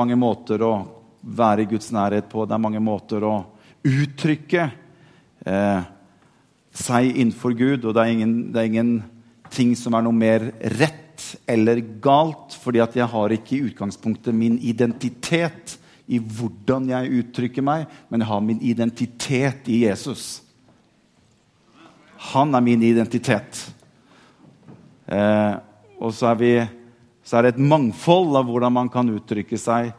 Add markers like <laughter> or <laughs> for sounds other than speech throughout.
mange måter å være i Guds nærhet på. Det er mange måter å uttrykke eh, seg innenfor Gud. Og det er, ingen, det er ingenting som er noe mer rett eller galt, fordi at jeg har ikke i utgangspunktet min identitet i hvordan jeg uttrykker meg, men jeg har min identitet i Jesus. Han er min identitet. Eh, og så er, vi, så er, det et mangfold av hvordan man kan uttrykke seg.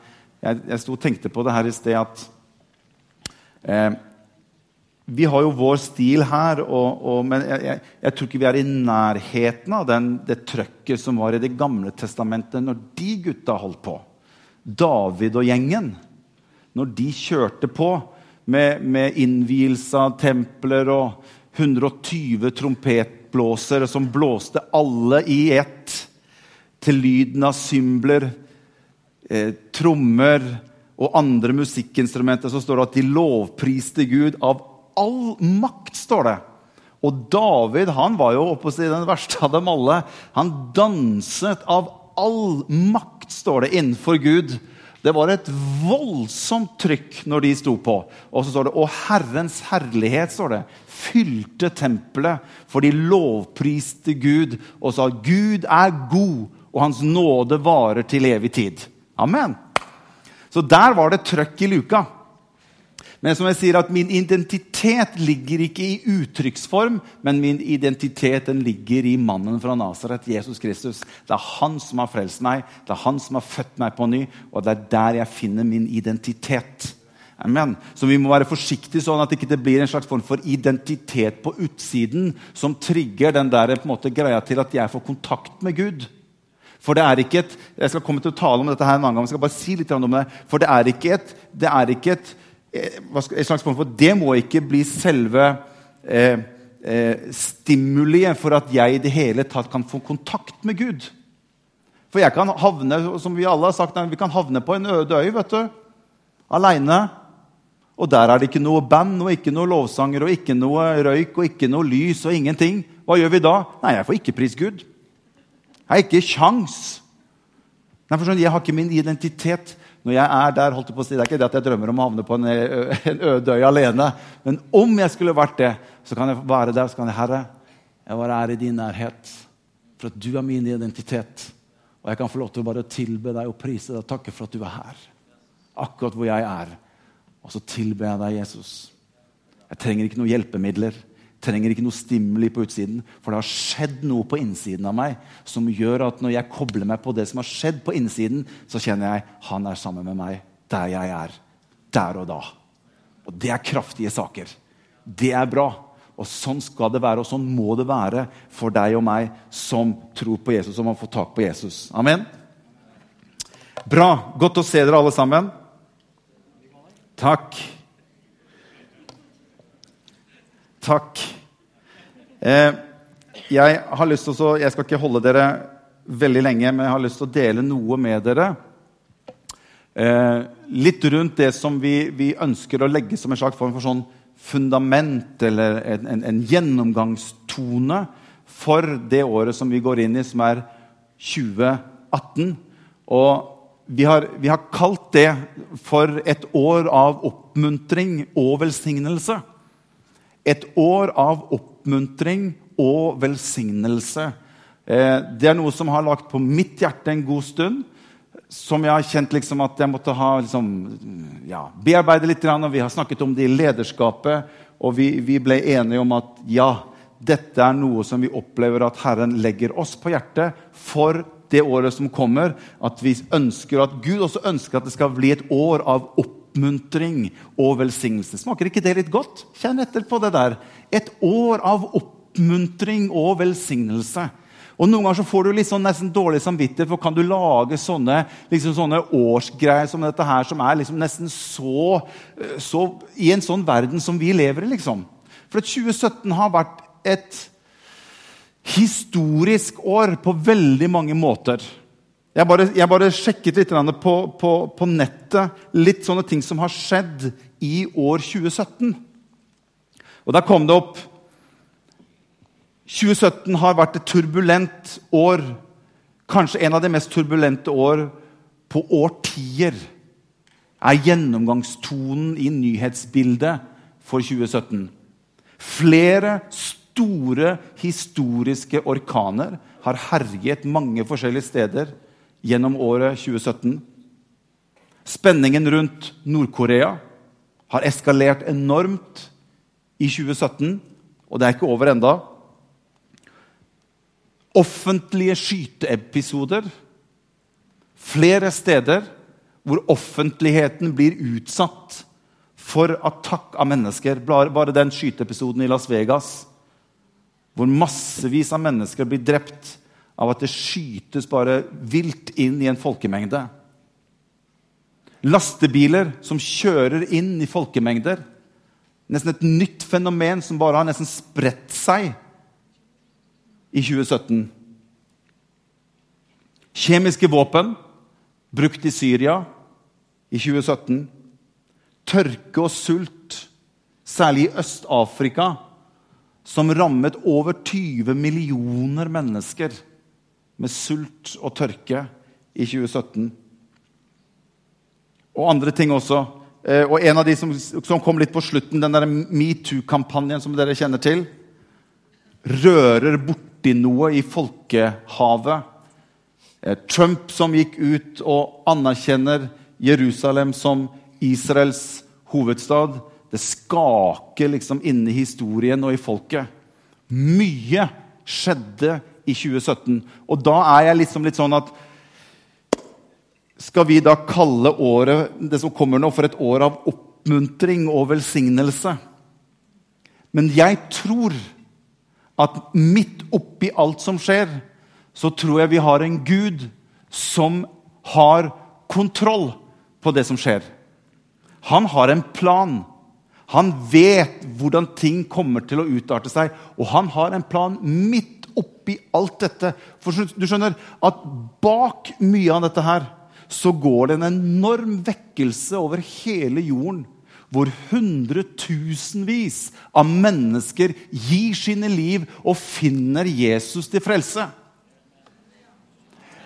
Jeg, jeg sto og tenkte på det her i sted at eh, vi har jo vår stil her, og, og, men jeg, jeg, jeg, tror ikke vi er i nærheten av den, det trøkket som var i Det gamle testamentet når de gutta holdt på. David og gjengen. Når de kjørte på med, med innvielse av templer og 120 trompetblåsere som blåste alle i ett til lyden av symbler, eh, trommer og andre musikkinstrumenter, så står det at de lovpriste Gud av all makt. står det. Og David han var jo oppe si, den verste av dem alle. Han danset av all makt, står det, innenfor Gud. Det var et voldsomt trykk når de sto på. Og så står det, og Herrens herlighet står det, fylte tempelet, for de lovpriste Gud og sa Gud er god, og hans nåde varer til evig tid. Amen. Så der var det trøkk i luka. Men som jeg sier at min identitet ligger ikke i uttrykksform, men min identitet den ligger i mannen fra Nasaret, Jesus Kristus. Det er han som har frelst meg, det er han som har født meg på ny, og det er der jeg finner min identitet. Amen. Så vi må være forsiktige sånn at det ikke blir en slags form for identitet på utsiden som trigger den der måte greia til at jeg får kontakt med Gud. For det er ikke et jeg skal komme til å tale om dette her en annen gang, jeg skal bare si litt om det, for det er ikke et, det er ikke et et slags form for, Det må ikke bli selve eh, eh, stimuliet for at jeg i det hele tatt kan få kontakt med Gud. For jeg kan havne som vi alle har sagt, vi kan havne på en øde øy vet du, aleine. Og der er det ikke noe band og ikke noe lovsanger og ikke noe røyk og ikke noe lys og ingenting. Hva gjør vi da? Nei, jeg får ikke pris Gud. Jeg har ikke kjangs. Jeg har ikke min identitet når jeg er der, holdt jeg på å si, Det er ikke det at jeg drømmer om å havne på en, en øde øy alene. Men om jeg skulle vært det, så kan jeg være der. Så kan jeg, Herre, jeg bare er i din nærhet. For at du er min identitet. Og jeg kan få lov til å bare tilbe deg og prise deg og takke for at du er her. Akkurat hvor jeg er. Og så tilber jeg deg, Jesus. Jeg trenger ikke noen hjelpemidler trenger ikke noe stimuli på utsiden. For det har skjedd noe på innsiden av meg som gjør at når jeg kobler meg på det som har skjedd på innsiden, så kjenner jeg han er sammen med meg der jeg er. Der og da. Og det er kraftige saker. Det er bra. Og sånn skal det være, og sånn må det være for deg og meg som tror på Jesus, som har fått tak på Jesus. Amen. Bra. Godt å se dere alle sammen. Takk. Takk. Eh, jeg har lyst til å, jeg skal ikke holde dere veldig lenge, men jeg har lyst til å dele noe med dere. Eh, litt rundt det som vi, vi, ønsker å legge som en slags form for sånn fundament eller en, en, en, gjennomgangstone for det året som vi går inn i, som er 2018. Og vi har, vi har kalt det for et år av oppmuntring og velsignelse. Et år av oppmuntring og velsignelse. Eh, det er noe som har lagt på mitt hjerte en god stund. Som jeg har kjent liksom at jeg måtte ha liksom, ja, bearbeide litt. Og vi har snakket om det i lederskapet, og vi, vi ble enige om at ja, dette er noe som vi opplever at Herren legger oss på hjertet for det året som kommer. At vi ønsker at Gud også ønsker at det skal bli et år av oppmuntring oppmuntring og velsignelse. Smaker ikke det litt godt? Kjenn etter på det der. Et år av oppmuntring og velsignelse. Og Noen ganger så får du sånn nesten dårlig samvittighet, for kan du lage sånne, liksom sånne årsgreier som dette her, som er liksom nesten så, eh, så, I en sånn verden som vi lever i, liksom. For 2017 har vært et historisk år på veldig mange måter. Jeg bare, jeg bare sjekket litt på, på, på, nettet litt sånne ting som har skjedd i år 2017. Og der kom det opp 2017 har vært et turbulent år. Kanskje en av de mest turbulente år på årtier er gjennomgangstonen i nyhetsbildet for 2017. Flere store historiske orkaner har herjet mange forskjellige steder gjennom året 2017. Spenningen rundt Nord-Korea har eskalert enormt i 2017, og det er ikke over enda. Offentlige skyteepisoder flere steder hvor offentligheten blir utsatt for attakk av mennesker. Bare den skyteepisoden i Las Vegas, hvor massevis av mennesker blir drept av at det skytes bare vilt inn i en folkemengde. Lastebiler som kjører inn i folkemengder. Nesten et nytt fenomen som bare har nesten spredt seg i 2017. Kjemiske våpen brukt i Syria i 2017. Tørke og sult, særlig i Øst-Afrika, som rammet over 20 millioner mennesker med sult og tørke i 2017. Og andre ting også. Eh, og en av de som, som kom litt på slutten, den der metoo-kampanjen som dere kjenner til, rører borti noe i folkehavet Eh, Trump som gikk ut og anerkjenner Jerusalem som Israels hovedstad. Det skaker liksom inni historien og i folket. Mye skjedde i 2017. Og da er jeg liksom litt sånn at Skal vi da kalle året det som kommer nå, for et år av oppmuntring og velsignelse? Men jeg tror at midt oppi alt som skjer, så tror jeg vi har en Gud som har kontroll på det som skjer. Han har en plan. Han vet hvordan ting kommer til å utarte seg. Og han har en plan midt oppi alt dette. For du skjønner at bak mye av dette her så går det en enorm vekkelse over hele jorden. Hvor hundretusenvis av mennesker gir sine liv og finner Jesus til frelse.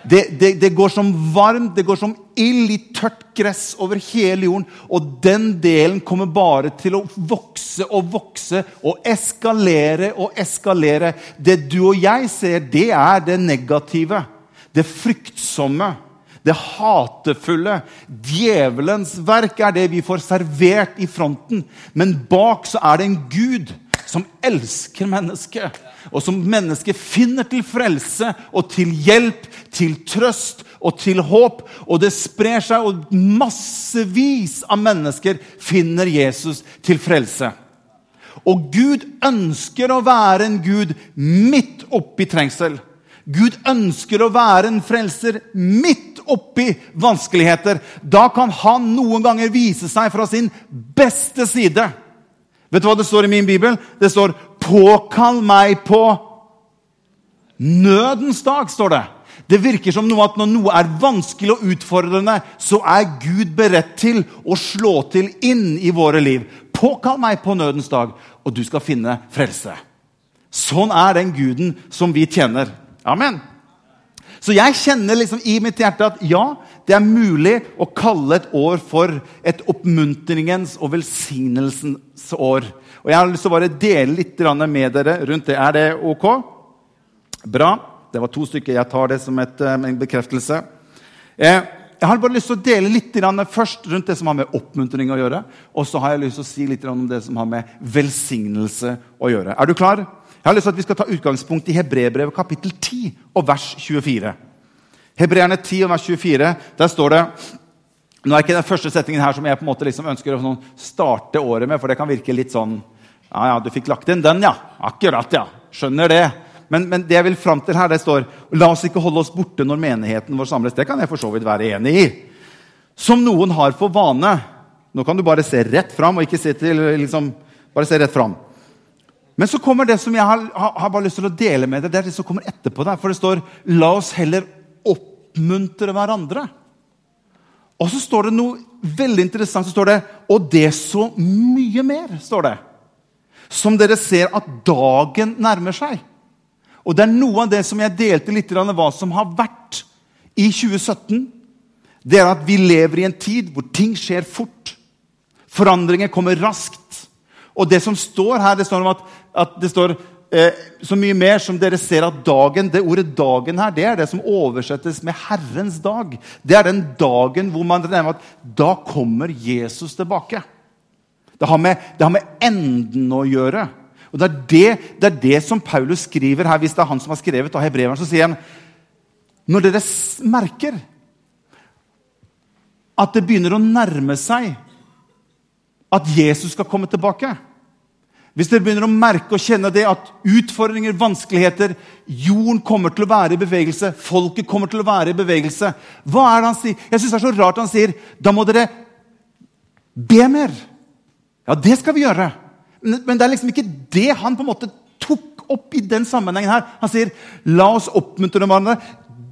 Det, det, det, går som varmt, det går som ild i tørt gress over hele jorden. Og den delen kommer bare til å vokse og vokse og eskalere og eskalere. Det du og jeg ser, det er det negative. Det fryktsomme. Det hatefulle. Djevelens verk er det vi får servert i fronten. Men bak så er det en Gud som elsker mennesket og som mennesket finner til frelse og til hjelp, til trøst og til håp. Og det sprer seg, og massevis av mennesker finner Jesus til frelse. Og Gud ønsker å være en Gud midt oppi trengsel. Gud ønsker å være en frelser midt oppi vanskeligheter. Da kan han noen ganger vise seg fra sin beste side. Vet du hva det står i min bibel? Det står 'Påkall meg på nødens dag', står det. Det virker som noe at når noe er vanskelig og utfordrende, så er Gud beredt til å slå til inn i våre liv. Påkall meg på nødens dag, og du skal finne frelse. Sånn er den guden som vi tjener. Amen. Så jeg kjenner liksom i mitt hjerte at ja, det er mulig å kalle et år for et oppmuntringens og velsignelsens år. Og Jeg har lyst til å bare dele litt med dere rundt det. Er det ok? Bra. Det var to stykker. Jeg tar det som et, eh, en bekreftelse. Eh, jeg har bare lyst til å dele litt først rundt det som har med oppmuntring å gjøre. Og så har jeg lyst til å si litt om det som har med velsignelse å gjøre. Er du klar? Jeg har lyst til at Vi skal ta utgangspunkt i Hebrebrevet kapittel 10 og vers 24. Hebreerne 10 og vers 24, der står det Nå er ikke den første setningen her som jeg på en måte liksom ønsker å sånn starte året med, for det kan virke litt sånn Ja, ja, du fikk lagt inn den, ja. Akkurat, ja. Skjønner det. Men, men, det jeg vil fram til her, det står La oss ikke holde oss borte når menigheten vår samles. Det kan jeg for så vidt være enig i. Som noen har for vane. Nå kan du bare se rett fram, og ikke se til liksom, Bare se rett fram. Men så kommer det som jeg har, har, bare lyst til å dele med deg. Det er det som kommer etterpå der. For det står La oss heller oppmuntre hverandre. Og så står det noe veldig interessant. så står det, Og det så mye mer, står det. Som dere ser at dagen nærmer seg. Og det er noe av det som jeg delte litt av hva som har vært i 2017. det er at vi lever i en tid hvor ting skjer fort. Forandringer kommer raskt. Og det som står her, det står om at, at det står eh, så mye mer som dere ser at dagen Det ordet 'dagen' her, det er det som oversettes med 'Herrens dag'. Det er den dagen hvor man regner at da kommer Jesus tilbake. Det har, med, det har med enden å gjøre. Og det er det, det er det, som Paulus skriver her. Hvis det er han som har skrevet av hebreeren, så sier han når dere merker at det begynner å nærme seg at Jesus skal komme tilbake Hvis dere begynner å merke og kjenne det at utfordringer, vanskeligheter Jorden kommer til å være i bevegelse, folket kommer til å være i bevegelse Hva er det han sier? Jeg synes det er så rart han sier da må dere be mer. Ja, det skal vi gjøre. Men det er liksom ikke det han på en måte tok opp i den sammenhengen. her. Han sier, 'La oss oppmuntre hverandre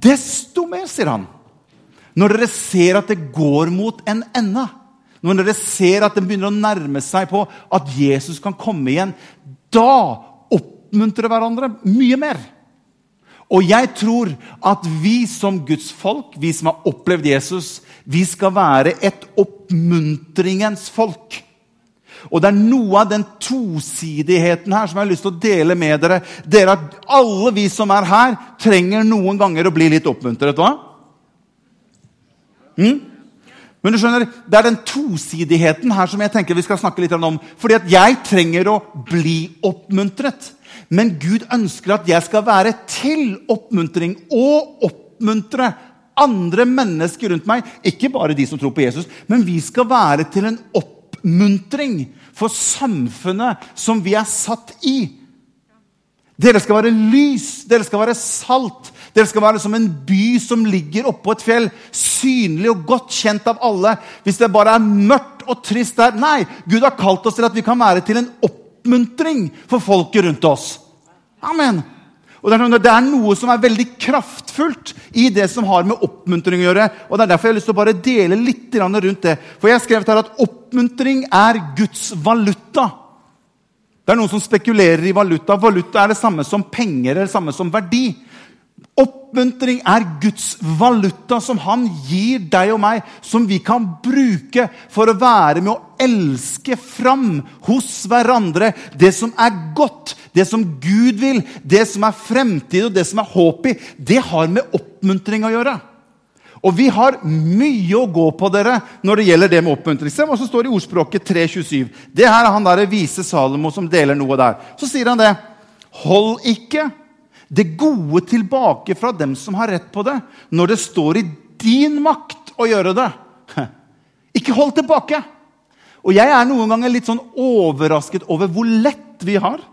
Desto mer, sier han, når dere ser at det går mot en ende. Når dere ser at det begynner å nærme seg på at Jesus kan komme igjen. Da oppmuntrer hverandre mye mer. Og jeg tror at vi som Guds folk, vi som har opplevd Jesus, vi skal være et oppmuntringens folk. Og det er noe av den tosidigheten her som jeg har lyst til å dele med dere. Dere Alle vi som er her, trenger noen ganger å bli litt oppmuntret. hva? Mm? Men du skjønner, Det er den tosidigheten her som jeg tenker vi skal snakke litt om. Fordi at jeg trenger å bli oppmuntret. Men Gud ønsker at jeg skal være til oppmuntring og oppmuntre andre mennesker rundt meg. Ikke bare de som tror på Jesus, men vi skal være til en oppmuntring oppmuntring for samfunnet som vi er satt i. Dere skal være lys, dere skal være salt. Dere skal være som en by som ligger oppå et fjell, synlig og godt kjent av alle. Hvis det bare er mørkt og trist der Nei, Gud har kalt oss til at vi kan være til en oppmuntring for folket rundt oss. Amen. Og det er, noe som er veldig kraftfullt i det som har med oppmuntring å gjøre. og Det er derfor jeg har lyst til å bare dele litt rundt det. For jeg har skrevet her at oppmuntring er Guds valuta. Det er noen som spekulerer i valuta. Valuta er det samme som penger eller det samme som verdi. Oppmuntring er Guds valuta som han gir deg og meg, som vi kan bruke for å være med å elske fram hos hverandre det som er godt, det som Gud vil, det som er fremtid og det som er håp i, det har med oppmuntring å gjøre. Og vi har mye å gå på dere når det gjelder det med oppmuntring. Se hva som står i ordspråket 327. Det her er han der vise Salomo som deler noe der. Så sier han det. Hold ikke det gode tilbake fra dem som har rett på det, når det står i din makt å gjøre det. <laughs> Ikke hold tilbake. Og jeg er noen ganger litt sånn overrasket over hvor lett vi har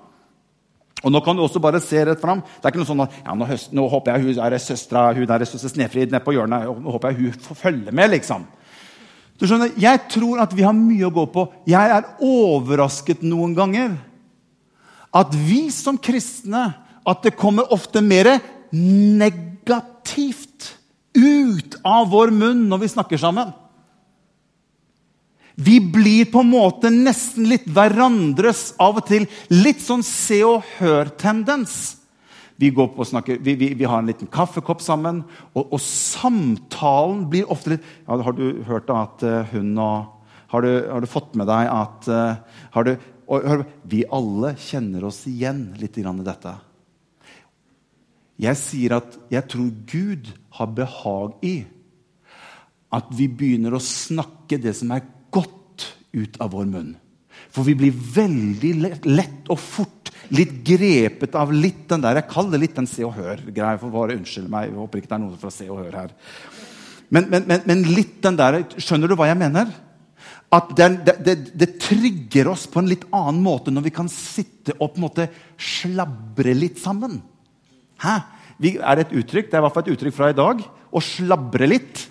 og Nå kan du også bare se rett fram. Det er ikke noe sånn at ja, nå, høst, nå håper jeg hun er søstera hun er søster Snefrid nede på hjørnet nå håper jeg hun får følge med. liksom. Du skjønner, Jeg tror at vi har mye å gå på. Jeg er overrasket noen ganger at vi som kristne at det kommer ofte mer negativt ut av vår munn når vi snakker sammen. Vi blir på en måte nesten litt hverandres av og til. Litt sånn se og hør-tendens. Vi, vi, vi, vi, har en liten kaffekopp sammen, og, og samtalen blir ofte litt ja, Har du hørt at uh, hun og har du, har du, fått med deg at uh, har du, og, Vi alle kjenner oss igjen litt i dette. Jeg sier at jeg tror Gud har behag i at vi begynner å snakke det som er godt, ut av vår munn. For vi blir veldig lett og fort litt grepet av litt den der Jeg kaller det litt den Se og Hør-greia. for bare Unnskyld meg, jeg håper ikke det er noen fra Se og Hør her. Men, men, men, men, litt den der Skjønner du hva jeg mener? At det, det, det, trigger oss på en litt annen måte når vi kan sitte og på en måte slabre litt sammen. Hæ? Vi, er det et uttrykk? Det er i hvert fall et uttrykk fra i dag. Å slabre litt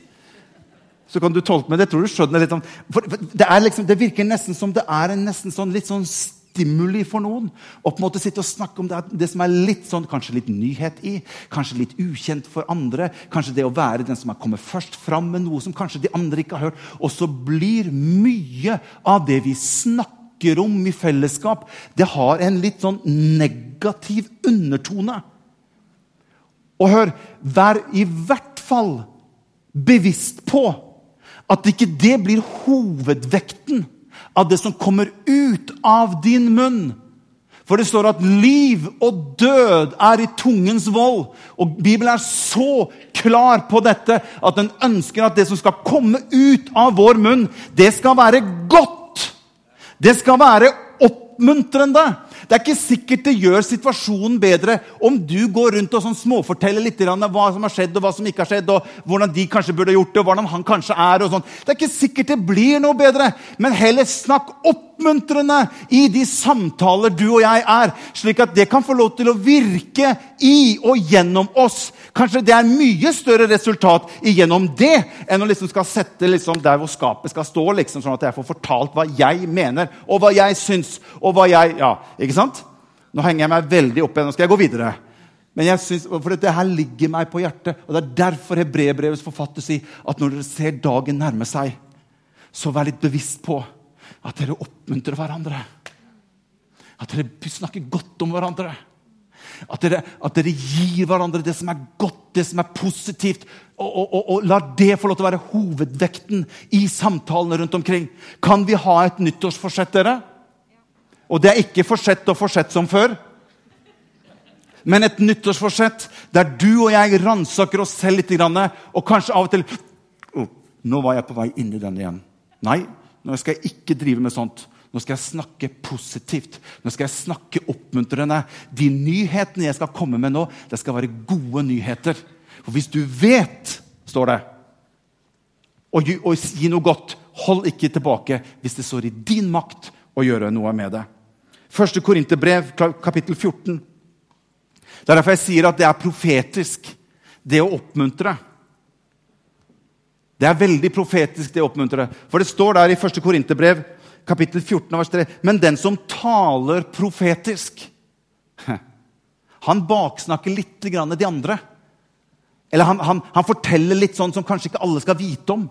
så kan du tolke med det. tror du skjønner litt om, for det, liksom, det, virker nesten som det er en nesten sånn, litt sånn stimuli for noen. å på en måte sitte og snakke om det, det, som er litt sånn, kanskje litt nyhet i, kanskje litt ukjent for andre. Kanskje det å være den som har kommet først fram med noe som kanskje de andre ikke har hørt. Og så blir mye av det vi snakker om i fellesskap, det har en litt sånn negativ undertone. Og hør, vær i hvert fall bevisst på at ikke det blir hovedvekten av det som kommer ut av din munn. For det står at liv og død er i tungens vold. Og Bibelen er så klar på dette at den ønsker at det som skal komme ut av vår munn, det skal være godt. Det skal være oppmuntrende. Det er ikke sikkert det gjør situasjonen bedre om du går rundt og sånn småforteller litt om hva som har skjedd, og hva som ikke har skjedd, og hvordan de kanskje burde gjort det, og hvordan han kanskje er. sånn. Det er ikke sikkert det blir noe bedre, men heller snakk oppmuntrende i de samtaler du og jeg er, slik at det kan få lov til å virke i og gjennom oss. Kanskje det er mye større resultat igjennom det enn å liksom skal sette liksom der hvor skapet skal stå, liksom, sånn at jeg får fortalt hva jeg mener, og hva jeg syns, og hva jeg ja, ikke sant? Nå henger jeg meg veldig opp igjen. Nå skal jeg gå videre. Men jeg synes, for Dette her ligger meg på hjertet. og Det er derfor Hebrebrevets forfatter sier at når dere ser dagen nærme seg, så vær litt bevisst på at dere oppmuntrer hverandre. At dere snakker godt om hverandre. At dere, at dere gir hverandre det som er godt, det som er positivt. Og, og, og, og la det få lov til å være hovedvekten i samtalene rundt omkring. Kan vi ha et nyttårsforsett, dere? Og det er ikke forsett og forsett som før. Men et nyttårsforsett der du og jeg ransaker oss selv litt. Og kanskje av og til oh, Nå var jeg på vei inn i den igjen. Nei, nå skal jeg ikke drive med sånt. Nå skal jeg snakke positivt. Nå skal jeg snakke oppmuntrende. De nyhetene jeg skal komme med nå, det skal være gode nyheter. For hvis du vet, står det, og gi, og gi noe godt, hold ikke tilbake hvis det står i din makt å gjøre noe med det. Første Korinterbrev, kapittel 14. Det er derfor jeg sier at det er profetisk, det å oppmuntre. Det er veldig profetisk, det oppmuntrer deg. For det står der i 1. Korinterbrev, kapittel 14, vers 3, men den som taler profetisk <laughs> Han baksnakker litt de andre. Eller han, han, han, forteller litt sånn som kanskje ikke alle skal vite om.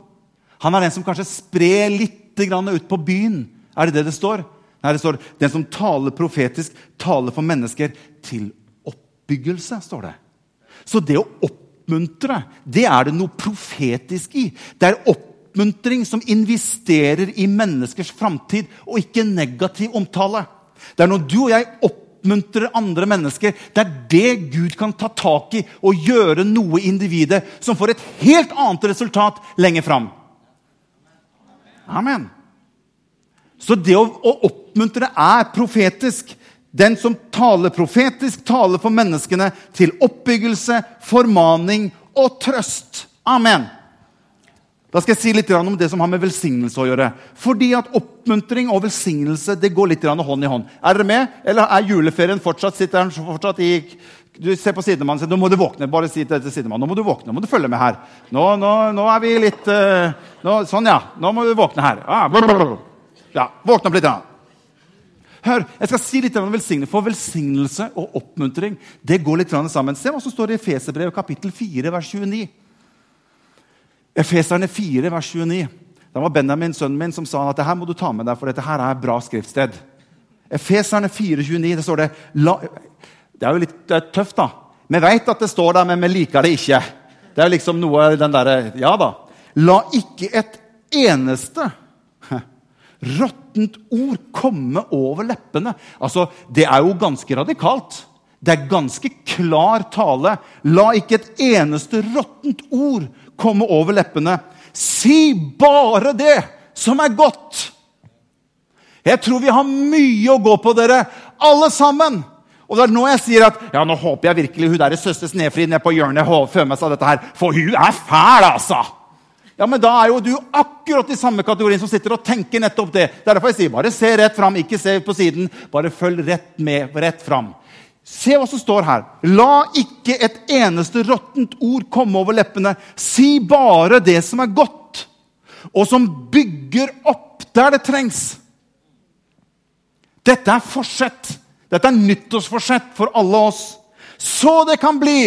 Han er den som kanskje sprer litt ut på byen. Er det det det står? Nei, det står den som taler profetisk, taler for mennesker til oppbyggelse. står det. Så det å oppmuntre, det er det noe profetisk i. Det er oppmuntring som investerer i menneskers framtid, og ikke negativ omtale. Det er når du og jeg oppmuntrer andre mennesker, det er det Gud kan ta tak i og gjøre noe i individet som får et helt annet resultat lenger fram. Amen. Så det å, å oppmuntre er profetisk. Den som taler profetisk, taler for menneskene til oppbyggelse, formaning og trøst. Amen. Da skal jeg si litt om det som har med velsignelse å gjøre. Fordi at Oppmuntring og velsignelse det går litt hånd i hånd. Er dere med? Eller er juleferien fortsatt sitter den fortsatt i du ser på sidemannen sier nå må du våkne. bare si det til sidemannen, nå må du våkne, nå må du følge med her. Nå, nå, nå er vi litt uh, nå, Sånn, ja. Nå må du våkne her. Ah. Ja, Våkne opp litt. Hør, Jeg skal si litt om velsignelse. For velsignelse og oppmuntring det går litt sammen. Se hva som står i Efeserbrevet kapittel 4, vers 29. Efeserne 4, vers 29. Det var Benjamin, sønnen min, som sa at det her må du ta med deg, for dette her er bra skriftsted. Efeserne 4, 29, det står det la, Det er jo litt det er tøft, da. Vi vet at det står der, men vi liker det ikke. Det er liksom noe den derre Ja da. La ikke et eneste råttent ord komme over leppene. Altså, Det er jo ganske radikalt. Det er ganske klar tale. La ikke et eneste råttent ord komme over leppene. Si bare det som er godt! Jeg tror vi har mye å gå på, dere, alle sammen. Og det er nå jeg sier at ja, nå håper jeg virkelig hun der Søster Snefrid nede på hjørnet føler med seg dette her. For hun er fæl, altså! Ja, men Da er jo du akkurat i samme kategorien som sitter og tenker nettopp det. Er derfor jeg sier bare se rett fram, ikke se på siden. Bare følg rett med, rett fram. Se hva som står her. La ikke et eneste råttent ord komme over leppene. Si bare det som er godt, og som bygger opp der det trengs. Dette er forsett. Dette er nyttårsforsett for alle oss. Så det kan bli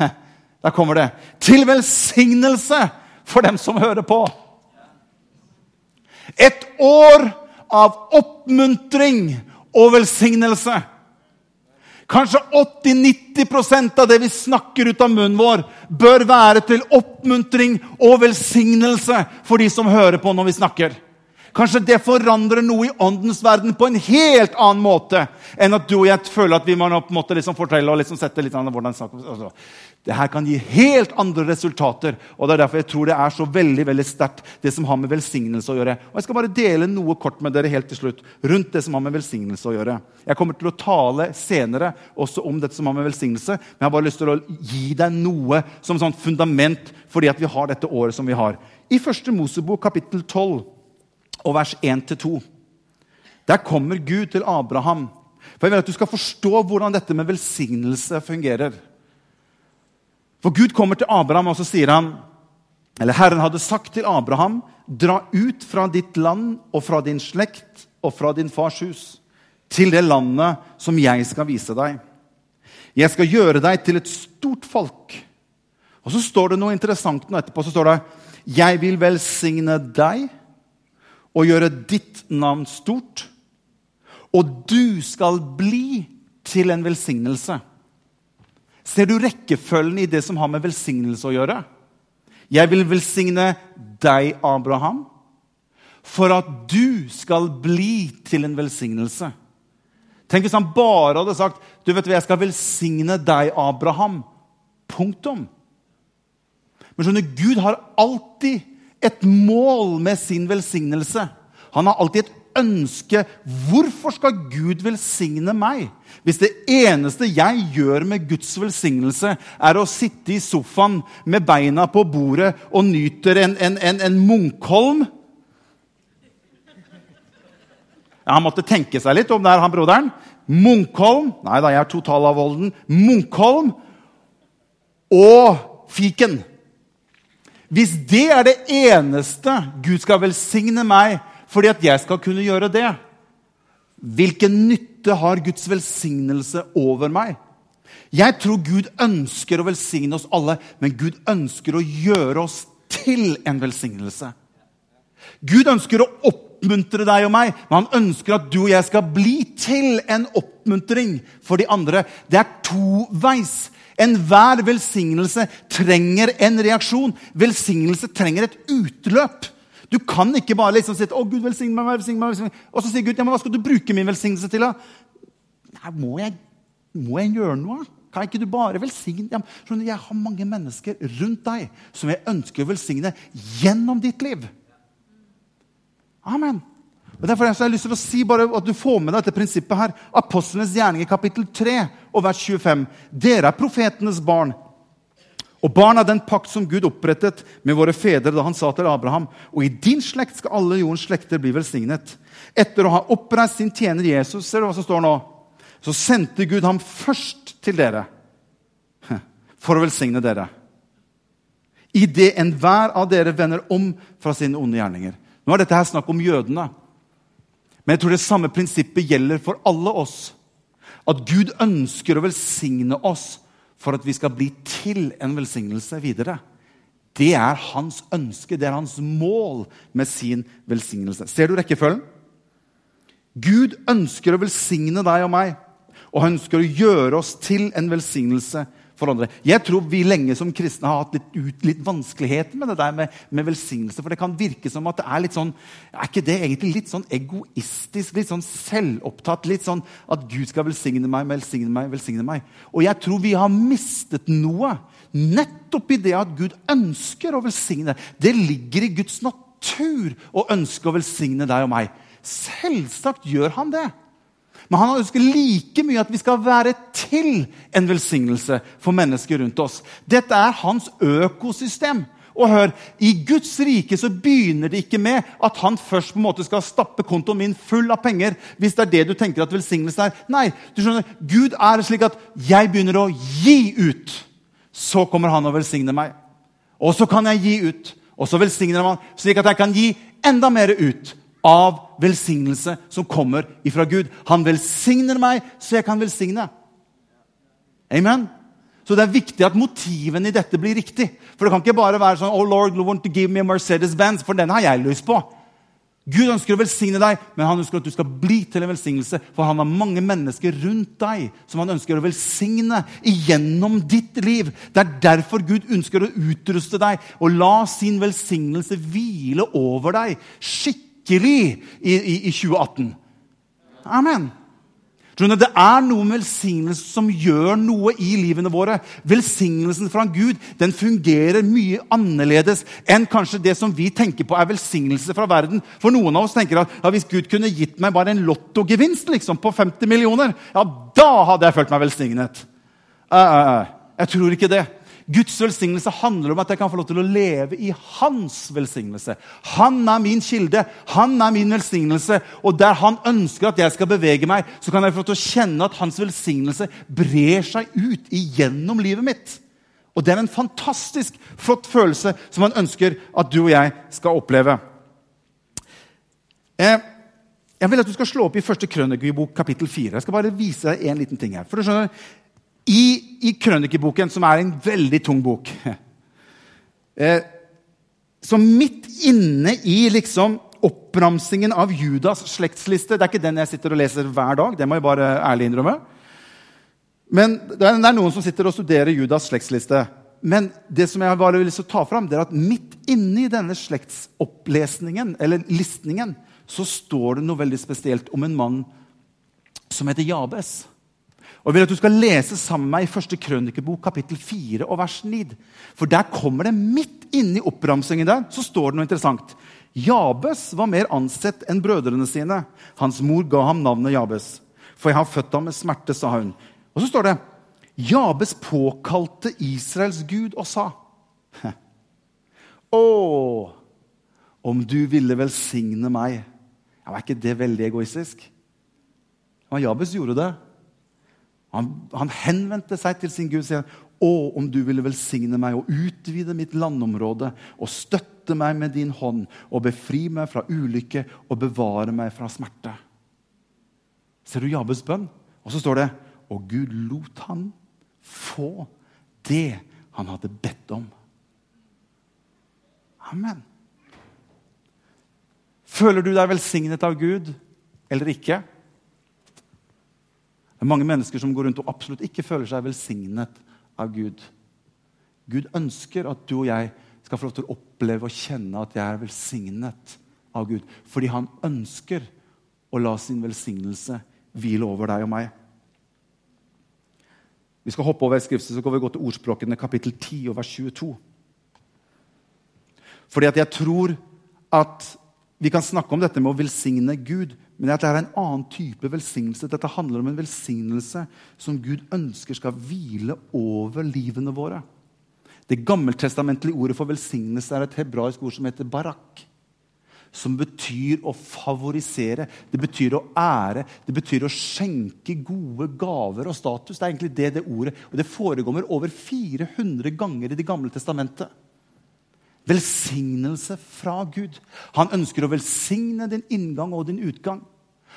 <laughs> Der kommer det. Til velsignelse for dem som hører på. Et år av oppmuntring og velsignelse. Kanskje 80-90% av det vi snakker ut av munnen vår, bør være til oppmuntring og velsignelse for de som hører på når vi snakker. Kanskje det forandrer noe i åndens verden på en helt annen måte enn at du og jeg føler at vi må på en måte liksom fortelle og liksom sette litt an hvordan altså, Det her kan gi helt andre resultater. og Det er derfor jeg tror det er så veldig veldig sterkt, det som har med velsignelse å gjøre. Og Jeg skal bare dele noe kort med dere helt til slutt rundt det som har med velsignelse å gjøre. Jeg kommer til å tale senere også om dette som har med velsignelse, men jeg har bare lyst til å gi deg noe som sånn fundament fordi at vi har dette året som vi har. I første Mosebok kapittel 12 og vers 1-2. Der kommer Gud til Abraham. For jeg vil at Du skal forstå hvordan dette med velsignelse fungerer. For Gud kommer til Abraham og så sier han, eller Herren hadde sagt til Abraham.: Dra ut fra ditt land og fra din slekt og fra din fars hus, til det landet som jeg skal vise deg. Jeg skal gjøre deg til et stort folk. Og så står det noe interessant nå etterpå. så står det, Jeg vil velsigne deg og gjøre ditt navn stort, og du skal bli til en velsignelse. Ser du rekkefølgen i det som har med velsignelse å gjøre? Jeg vil velsigne deg, Abraham, for at du skal bli til en velsignelse. Tenk hvis han bare hadde sagt du vet hva, jeg skal velsigne deg, Abraham. Punktum. Men skjønner, Gud har alltid et mål med sin velsignelse. Han har alltid et ønske. Hvorfor skal Gud velsigne meg? Hvis det eneste jeg gjør med Guds velsignelse, er å sitte i sofaen med beina på bordet og nyter en, en, en, en Munkholm ja, Han måtte tenke seg litt om det er han broderen. Munkholm Nei da, jeg er totalavholden. Munkholm og fiken. Hvis det er det eneste Gud skal velsigne meg fordi at jeg skal kunne gjøre det, hvilken nytte har Guds velsignelse over meg? Jeg tror Gud ønsker å velsigne oss alle, men Gud ønsker å gjøre oss til en velsignelse. Gud ønsker å oppmuntre deg og meg, men han ønsker at du og jeg skal bli til en oppmuntring for de andre. Det er toveis. Enhver velsignelse trenger en reaksjon. Velsignelse trenger et utløp. Du kan ikke bare liksom si å Gud velsigne meg, velsigne meg, velsigne meg. Og så sier Gud ja, men hva skal du bruke min velsignelse til. da? Nei, må jeg, må jeg gjøre noe? Kan ikke du bare velsigne ja, Jeg har mange mennesker rundt deg som jeg ønsker å velsigne gjennom ditt liv. Amen. Og Derfor har jeg lyst til å si bare at du får med deg dette prinsippet her. Apostlenes gjerninger kapittel 3 og vers 25. Dere er profetenes barn. Og barn av den pakt som Gud opprettet med våre fedre da han sa til Abraham, og i din slekt skal alle jordens slekter bli velsignet. Etter å ha oppreist sin tjener Jesus, ser du hva som står nå? Så sendte Gud ham først til dere for å velsigne dere. Idet enhver av dere vender om fra sine onde gjerninger. Nå er dette her snakk om jødene. Men jeg tror det samme prinsippet gjelder for alle oss. At Gud ønsker å velsigne oss for at vi skal bli til en velsignelse videre. Det er hans ønske, det er hans mål med sin velsignelse. Ser du rekkefølgen? Gud ønsker å velsigne deg og meg, og han ønsker å gjøre oss til en velsignelse for andre. Jeg tror vi lenge som kristne har hatt litt, ut, litt vanskeligheter med det der med, med, velsignelse. For det kan virke som at det er litt sånn Er ikke det egentlig litt sånn egoistisk? Litt sånn selvopptatt? Litt sånn at Gud skal velsigne meg, velsigne meg, velsigne meg. Og jeg tror vi har mistet noe nettopp i det at Gud ønsker å velsigne. Det ligger i Guds natur å ønske å velsigne deg og meg. Selvsagt gjør han det. Men han ønsker like mye at vi skal være til en velsignelse for mennesker rundt oss. Dette er hans økosystem. Og hør, I Guds rike så begynner det ikke med at han først på en måte skal stappe kontoen min full av penger. hvis det er det du tenker at velsignelse er. Nei, du skjønner, Gud er slik at jeg begynner å gi ut. Så kommer han og velsigner meg. Og så kan jeg gi ut. Og så velsigner han slik at jeg kan gi enda mer ut av velsignelse som kommer ifra Gud. Han velsigner meg, så jeg kan velsigne. Amen? Så det er viktig at motivene i dette blir riktig. For det kan ikke bare være sånn oh Lord, want to give me a Mercedes-Benz, for den har jeg lyst på. Gud ønsker å velsigne deg, men han ønsker at du skal bli til en velsignelse. For han har mange mennesker rundt deg som han ønsker å velsigne gjennom ditt liv. Det er derfor Gud ønsker å utruste deg og la sin velsignelse hvile over deg skikkelig i, i, i 2018. Amen. Det er noe med velsignelse som gjør noe i livene våre. Velsignelsen fra Gud den fungerer mye annerledes enn kanskje det som vi tenker på er velsignelse fra verden. For noen av oss tenker at ja, hvis Gud kunne gitt meg bare en lottogevinst liksom, på 50 millioner, ja, da hadde jeg følt meg velsignet. Uh, uh, uh. Jeg tror ikke det. Guds velsignelse handler om at jeg kan få lov til å leve i hans velsignelse. Han er min kilde, han er min velsignelse. Og der han ønsker at jeg skal bevege meg, så kan jeg få lov til å kjenne at hans velsignelse brer seg ut igjennom livet mitt. Og det er en fantastisk flott følelse som han ønsker at du og jeg skal oppleve. Eh, jeg vil at du skal slå opp i første krønikebok, kapittel 4. Jeg skal bare vise deg en liten ting her. For du skjønner, i, i Krønikeboken, som er en veldig tung bok <laughs> eh, Så midt inne i liksom oppramsingen av Judas slektsliste Det er ikke den jeg sitter og leser hver dag. det må jeg bare ærlig innrømme. Men det er, noen som sitter og studerer Judas slektsliste. Men det som jeg bare vil ta fram, det er at midt inne i denne slektsopplesningen, eller listningen, så står det noe veldig spesielt om en mann som heter Jabes. Og jeg vil at du skal lese sammen med meg i første Krønikebok, kapittel 4 og vers 9. For der kommer det midt inni oppramsingen der, så står det noe interessant. Jabes var mer ansett enn brødrene sine. Hans mor ga ham navnet Jabes. For jeg har født ham med smerte, sa hun. Og så står det Jabes påkalte Israels Gud og sa Å, om du ville velsigne meg. Ja, var ikke det veldig egoistisk? Men Jabes gjorde det. Han, han henvendte seg til sin Gud og sier, å, om du ville velsigne meg og utvide mitt landområde og støtte meg med din hånd og befri meg fra ulykke og bevare meg fra smerte. Ser du Jabes bønn? Og så står det og Gud lot han få det han hadde bedt om. Amen. Føler du deg velsignet av Gud eller ikke? Det er mange mennesker som går rundt og absolutt ikke føler seg velsignet av Gud. Gud ønsker at du og jeg skal få lov til å oppleve og kjenne at jeg er velsignet av Gud. Fordi han ønsker å la sin velsignelse hvile over deg og meg. Vi skal hoppe over skriftet, så går vi gå til ordspråkene kapittel 10 og vers 22. Fordi at jeg tror at vi kan snakke om dette med å velsigne Gud, men det er en annen type velsignelse. Dette handler om en velsignelse som Gud ønsker skal hvile over livene våre. Det gammeltestamentlige ordet for velsignelse er et hebraisk ord som heter barak. Som betyr å favorisere, det betyr å ære, det betyr å skjenke gode gaver og status. Det er egentlig det det ordet, og det forekommer over 400 ganger i Det gamle testamentet. Velsignelse fra Gud. Han ønsker å velsigne din inngang og din utgang.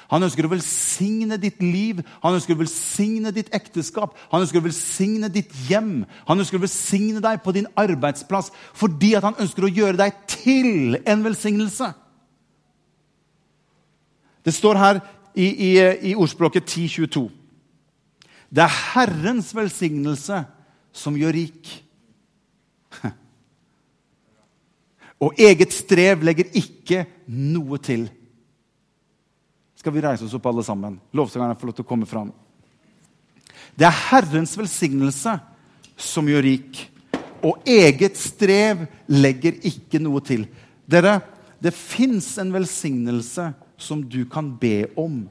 Han ønsker å velsigne ditt liv, han ønsker å velsigne ditt ekteskap, han ønsker å velsigne ditt hjem. Han ønsker å velsigne deg på din arbeidsplass fordi han ønsker å gjøre deg til en velsignelse. Det står her i, i, i ordspråket 1022. Det er Herrens velsignelse som gjør rik. Og eget strev legger ikke noe til. Skal vi reise oss opp, alle sammen? Lovsangerne får lov til å komme fram. Det er Herrens velsignelse som gjør rik. Og eget strev legger ikke noe til. Dere, det fins en velsignelse som du kan be om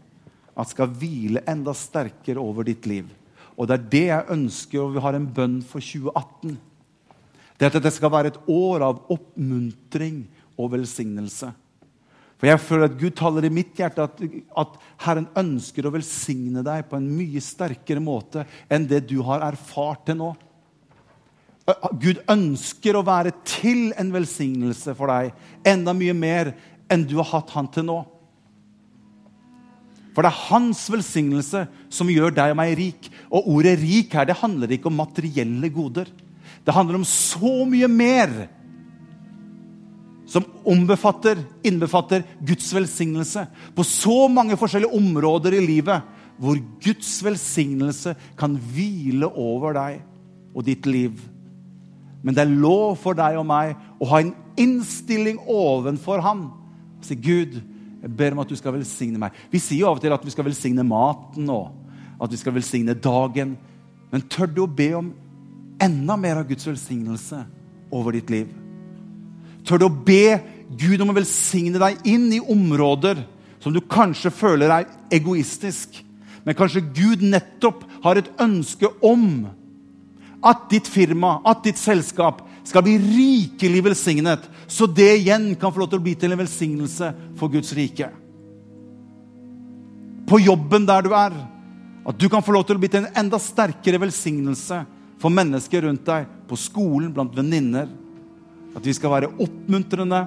at skal hvile enda sterkere over ditt liv. Og det er det jeg ønsker, og vi har en bønn for 2018 det er at det skal være et år av oppmuntring og velsignelse. For jeg føler at Gud taler i mitt hjerte at, at, Herren ønsker å velsigne deg på en mye sterkere måte enn det du har erfart til nå. Gud ønsker å være til en velsignelse for deg enda mye mer enn du har hatt han til nå. For det er hans velsignelse som gjør deg og meg rik. Og ordet 'rik' her, det handler ikke om materielle goder. Det handler om så mye mer. som ombefatter, innbefatter Guds velsignelse på så mange forskjellige områder i livet, hvor Guds velsignelse kan hvile over deg og ditt liv. Men det er lov for deg og meg å ha en innstilling ovenfor ham. Si, Gud, jeg ber om at du skal velsigne meg. Vi sier jo av og til at vi skal velsigne maten og at vi skal velsigne dagen. Men tør du å be om enda mer av Guds velsignelse over ditt liv? Tør du å be Gud om å velsigne deg inn i områder som du kanskje føler er egoistisk, men kanskje Gud nettopp har et ønske om at ditt firma, at ditt selskap, skal bli rikelig velsignet, så det igjen kan få lov til å bli til en velsignelse for Guds rike. På jobben der du er, at du kan få lov til å bli til en enda sterkere velsignelse for mennesker rundt deg, på skolen, blant venninner. At vi skal være oppmuntrende,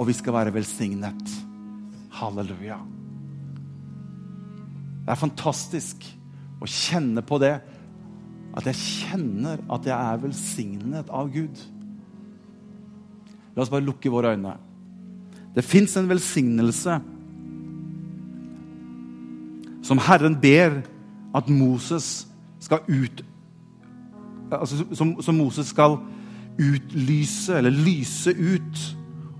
og vi skal være velsignet. Halleluja. Det er fantastisk å kjenne på det. At jeg kjenner at jeg er velsignet av Gud. La oss bare lukke våre øyne. Det fins en velsignelse som Herren ber at Moses skal ut altså, som, som, Moses skal utlyse, eller lyse ut,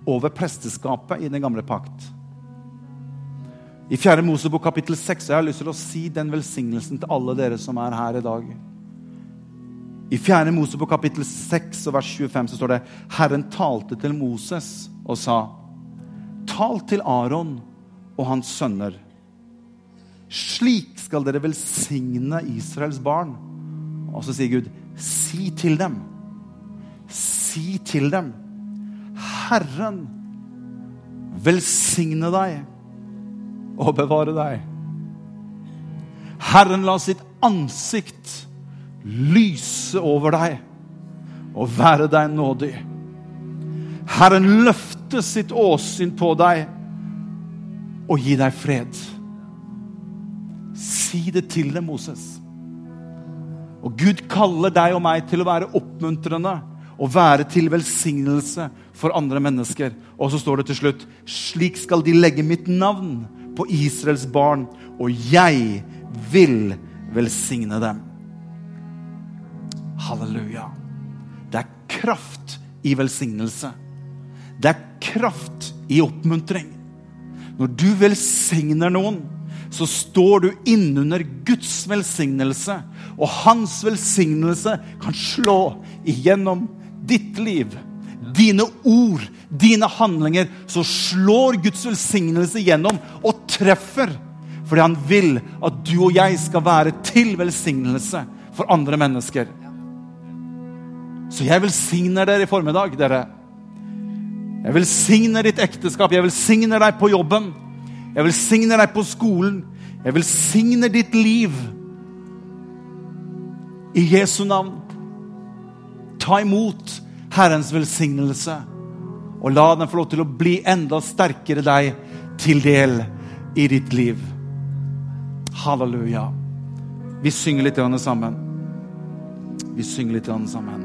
over presteskapet i den gamle pakt. I 4. Mosebok kapittel 6 jeg har lyst til å si den velsignelsen til alle dere som er her i dag. I 4. Mosebok kapittel 6 og vers 25 så står det Herren talte til Moses og sa Tal til Aron og hans sønner slik skal dere velsigne Israels barn. Og så sier Gud, si til dem. Si til dem. Herren velsigne deg og bevare deg. Herren la sitt ansikt lyse over deg og være deg nådig. Herren løfte sitt åsyn på deg og gi deg fred. Si det til dem, Moses. Og Gud kaller deg og meg til å være oppmuntrende og være til velsignelse for andre mennesker. Og så står det til slutt slik skal de legge mitt navn på Israels barn, og jeg vil velsigne dem. Halleluja. Det er kraft i velsignelse. Det er kraft i oppmuntring. Når du velsigner noen, så står du innunder Guds velsignelse. Og hans velsignelse kan slå igjennom ditt liv. Dine ord, dine handlinger. Så slår Guds velsignelse igjennom og treffer. Fordi han vil at du og jeg skal være til velsignelse for andre mennesker. Så jeg velsigner dere i formiddag, dere. Jeg velsigner ditt ekteskap, jeg velsigner deg på jobben. Jeg velsigner deg på skolen. Jeg velsigner ditt liv. I Jesu navn. Ta imot Herrens velsignelse, og la den få lov til å bli enda sterkere deg til del i ditt liv. Halleluja. Vi synger litt sammen. Vi synger litt sammen.